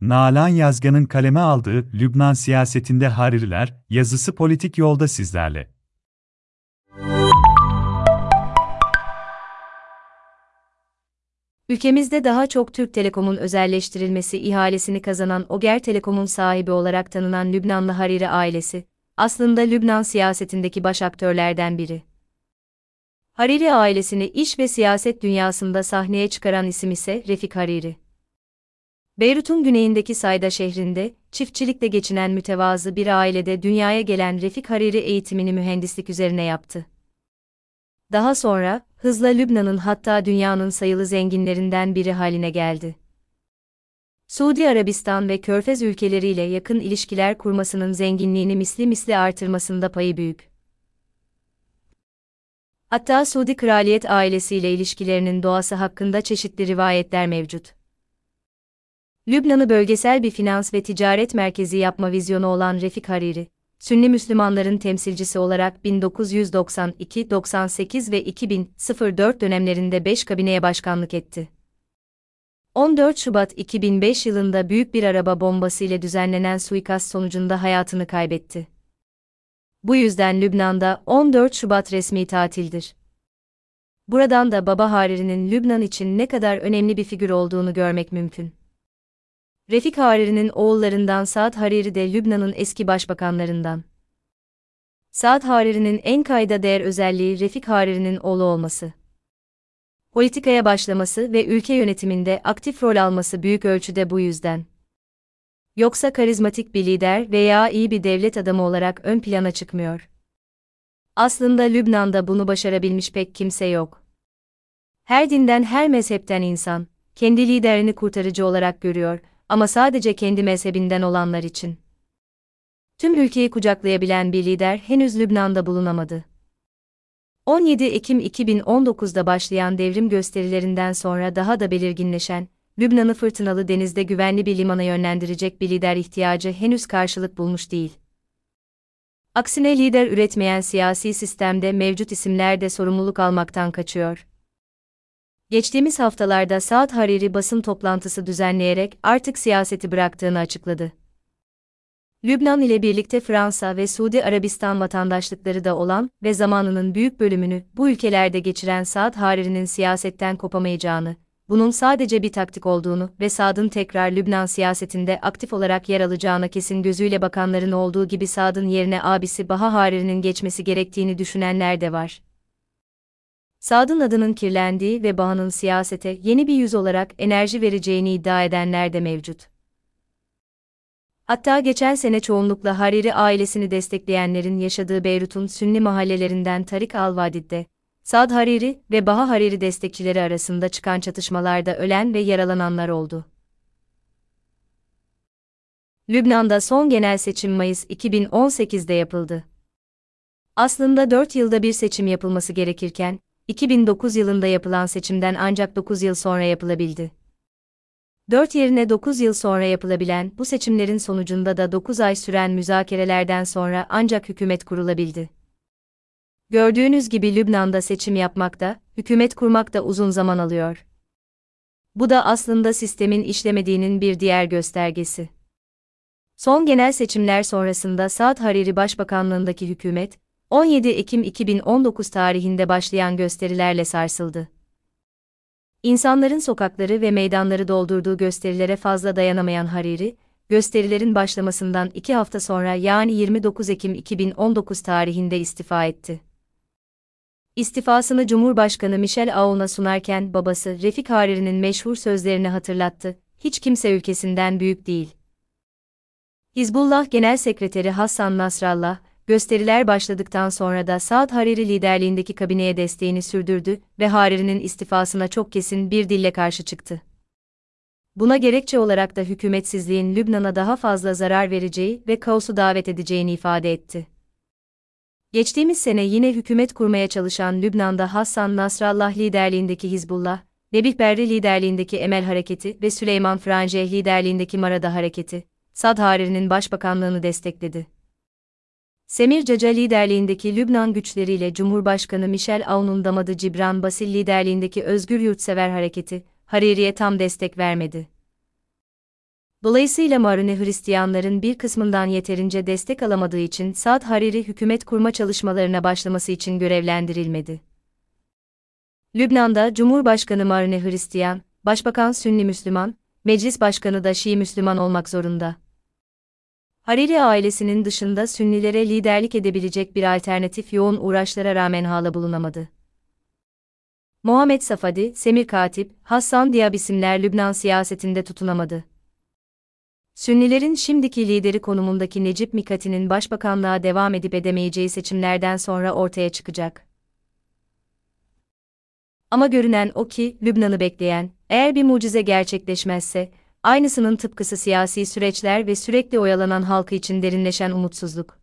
Nalan Yazgan'ın kaleme aldığı Lübnan siyasetinde Haririler yazısı politik yolda sizlerle. Ülkemizde daha çok Türk Telekom'un özelleştirilmesi ihalesini kazanan Oger Telekom'un sahibi olarak tanınan Lübnanlı Hariri ailesi, aslında Lübnan siyasetindeki baş aktörlerden biri. Hariri ailesini iş ve siyaset dünyasında sahneye çıkaran isim ise Refik Hariri. Beyrut'un güneyindeki Sayda şehrinde, çiftçilikle geçinen mütevazı bir ailede dünyaya gelen Refik Hariri eğitimini mühendislik üzerine yaptı. Daha sonra, hızla Lübnan'ın hatta dünyanın sayılı zenginlerinden biri haline geldi. Suudi Arabistan ve Körfez ülkeleriyle yakın ilişkiler kurmasının zenginliğini misli misli artırmasında payı büyük. Hatta Suudi kraliyet ailesiyle ilişkilerinin doğası hakkında çeşitli rivayetler mevcut. Lübnan'ı bölgesel bir finans ve ticaret merkezi yapma vizyonu olan Refik Hariri, Sünni Müslümanların temsilcisi olarak 1992, 98 ve 2004 dönemlerinde 5 kabineye başkanlık etti. 14 Şubat 2005 yılında büyük bir araba bombası ile düzenlenen suikast sonucunda hayatını kaybetti. Bu yüzden Lübnan'da 14 Şubat resmi tatildir. Buradan da Baba Hariri'nin Lübnan için ne kadar önemli bir figür olduğunu görmek mümkün. Refik Hariri'nin oğullarından Saad Hariri de Lübnan'ın eski başbakanlarından. Saad Hariri'nin en kayda değer özelliği Refik Hariri'nin oğlu olması. Politikaya başlaması ve ülke yönetiminde aktif rol alması büyük ölçüde bu yüzden. Yoksa karizmatik bir lider veya iyi bir devlet adamı olarak ön plana çıkmıyor. Aslında Lübnan'da bunu başarabilmiş pek kimse yok. Her dinden her mezhepten insan, kendi liderini kurtarıcı olarak görüyor ama sadece kendi mezhebinden olanlar için. Tüm ülkeyi kucaklayabilen bir lider henüz Lübnan'da bulunamadı. 17 Ekim 2019'da başlayan devrim gösterilerinden sonra daha da belirginleşen, Lübnan'ı fırtınalı denizde güvenli bir limana yönlendirecek bir lider ihtiyacı henüz karşılık bulmuş değil. Aksine lider üretmeyen siyasi sistemde mevcut isimler de sorumluluk almaktan kaçıyor. Geçtiğimiz haftalarda Saad Hariri basın toplantısı düzenleyerek artık siyaseti bıraktığını açıkladı. Lübnan ile birlikte Fransa ve Suudi Arabistan vatandaşlıkları da olan ve zamanının büyük bölümünü bu ülkelerde geçiren Saad Hariri'nin siyasetten kopamayacağını, bunun sadece bir taktik olduğunu ve Saad'ın tekrar Lübnan siyasetinde aktif olarak yer alacağına kesin gözüyle bakanların olduğu gibi Saad'ın yerine abisi Baha Hariri'nin geçmesi gerektiğini düşünenler de var. Saad'ın adının kirlendiği ve Baha'nın siyasete yeni bir yüz olarak enerji vereceğini iddia edenler de mevcut. Hatta geçen sene çoğunlukla Hariri ailesini destekleyenlerin yaşadığı Beyrut'un Sünni mahallelerinden Tarik al-Vadid'de, Saad Hariri ve Baha Hariri destekçileri arasında çıkan çatışmalarda ölen ve yaralananlar oldu. Lübnan'da son genel seçim Mayıs 2018'de yapıldı. Aslında 4 yılda bir seçim yapılması gerekirken, 2009 yılında yapılan seçimden ancak 9 yıl sonra yapılabildi. 4 yerine 9 yıl sonra yapılabilen bu seçimlerin sonucunda da 9 ay süren müzakerelerden sonra ancak hükümet kurulabildi. Gördüğünüz gibi Lübnan'da seçim yapmak da, hükümet kurmak da uzun zaman alıyor. Bu da aslında sistemin işlemediğinin bir diğer göstergesi. Son genel seçimler sonrasında Saad Hariri Başbakanlığındaki hükümet, 17 Ekim 2019 tarihinde başlayan gösterilerle sarsıldı. İnsanların sokakları ve meydanları doldurduğu gösterilere fazla dayanamayan Hariri, gösterilerin başlamasından iki hafta sonra yani 29 Ekim 2019 tarihinde istifa etti. İstifasını Cumhurbaşkanı Michel Aoun'a sunarken babası Refik Hariri'nin meşhur sözlerini hatırlattı, hiç kimse ülkesinden büyük değil. Hizbullah Genel Sekreteri Hasan Nasrallah, gösteriler başladıktan sonra da Saad Hariri liderliğindeki kabineye desteğini sürdürdü ve Hariri'nin istifasına çok kesin bir dille karşı çıktı. Buna gerekçe olarak da hükümetsizliğin Lübnan'a daha fazla zarar vereceği ve kaosu davet edeceğini ifade etti. Geçtiğimiz sene yine hükümet kurmaya çalışan Lübnan'da Hassan Nasrallah liderliğindeki Hizbullah, Nebih Berri liderliğindeki Emel Hareketi ve Süleyman Franjeh liderliğindeki Marada Hareketi, Sad Hariri'nin başbakanlığını destekledi. Semir Caca liderliğindeki Lübnan güçleriyle Cumhurbaşkanı Michel Aoun'un damadı Cibran Basil liderliğindeki Özgür Yurtsever Hareketi, Hariri'ye tam destek vermedi. Dolayısıyla Marune Hristiyanların bir kısmından yeterince destek alamadığı için Saad Hariri hükümet kurma çalışmalarına başlaması için görevlendirilmedi. Lübnan'da Cumhurbaşkanı Marune Hristiyan, Başbakan Sünni Müslüman, Meclis Başkanı da Şii Müslüman olmak zorunda. Hariri ailesinin dışında Sünnilere liderlik edebilecek bir alternatif yoğun uğraşlara rağmen hala bulunamadı. Muhammed Safadi, Semir Katip, Hassan Diab isimler Lübnan siyasetinde tutunamadı. Sünnilerin şimdiki lideri konumundaki Necip Mikati'nin başbakanlığa devam edip edemeyeceği seçimlerden sonra ortaya çıkacak. Ama görünen o ki, Lübnan'ı bekleyen, eğer bir mucize gerçekleşmezse, aynısının tıpkısı siyasi süreçler ve sürekli oyalanan halkı için derinleşen umutsuzluk.